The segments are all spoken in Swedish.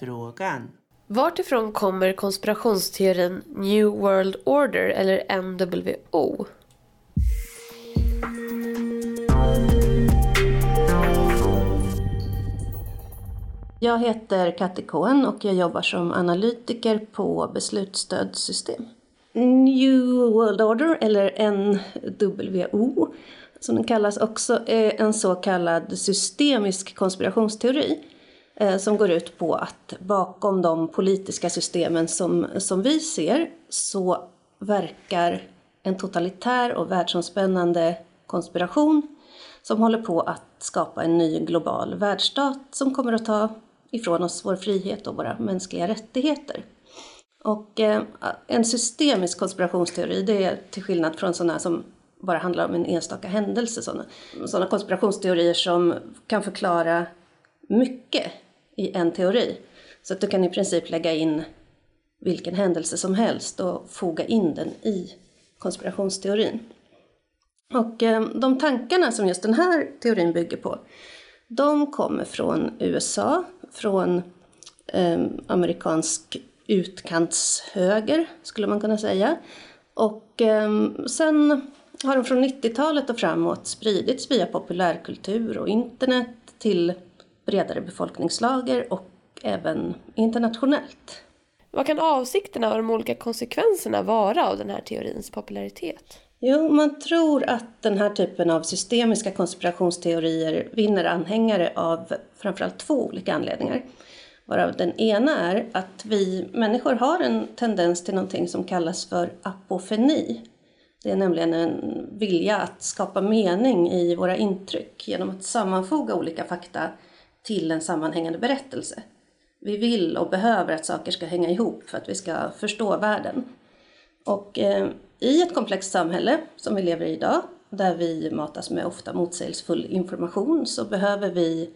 frågan. Vartifrån kommer konspirationsteorin New World Order eller NWO? Jag heter Katti Cohen och jag jobbar som analytiker på beslutsstödssystem. New World Order, eller NWO, som den kallas också, är en så kallad systemisk konspirationsteori Eh, som går ut på att bakom de politiska systemen som, som vi ser så verkar en totalitär och världsomspännande konspiration som håller på att skapa en ny global världsstat som kommer att ta ifrån oss vår frihet och våra mänskliga rättigheter. Och eh, en systemisk konspirationsteori, det är till skillnad från sådana som bara handlar om en enstaka händelse, sådana, sådana konspirationsteorier som kan förklara mycket i en teori. Så att du kan i princip lägga in vilken händelse som helst och foga in den i konspirationsteorin. Och eh, de tankarna som just den här teorin bygger på, de kommer från USA, från eh, amerikansk utkantshöger skulle man kunna säga. Och eh, sen har de från 90-talet och framåt spridits via populärkultur och internet till bredare befolkningslager och även internationellt. Vad kan avsikterna och de olika konsekvenserna vara av den här teorins popularitet? Jo, man tror att den här typen av systemiska konspirationsteorier vinner anhängare av framförallt två olika anledningar. Varav den ena är att vi människor har en tendens till någonting som kallas för apofeni. Det är nämligen en vilja att skapa mening i våra intryck genom att sammanfoga olika fakta till en sammanhängande berättelse. Vi vill och behöver att saker ska hänga ihop för att vi ska förstå världen. Och eh, i ett komplext samhälle som vi lever i idag, där vi matas med ofta motsägelsefull information, så behöver vi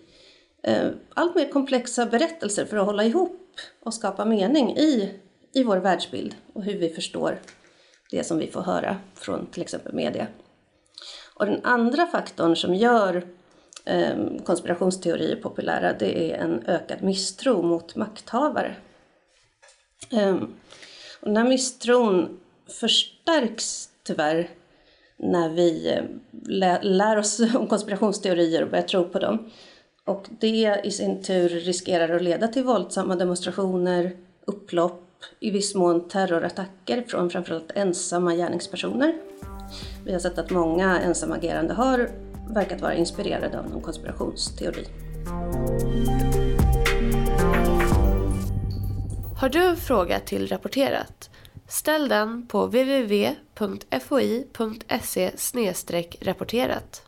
eh, allt mer komplexa berättelser för att hålla ihop och skapa mening i, i vår världsbild och hur vi förstår det som vi får höra från till exempel media. Och den andra faktorn som gör Ehm, konspirationsteorier populära det är en ökad misstro mot makthavare. Ehm, och den här misstron förstärks tyvärr när vi eh, lär oss om konspirationsteorier och börjar tro på dem. Och det i sin tur riskerar att leda till våldsamma demonstrationer, upplopp, i viss mån terrorattacker från framförallt ensamma gärningspersoner. Vi har sett att många ensamagerande har verkat vara inspirerade av någon konspirationsteori. Har du en fråga till Rapporterat? Ställ den på www.foi.se rapporterat.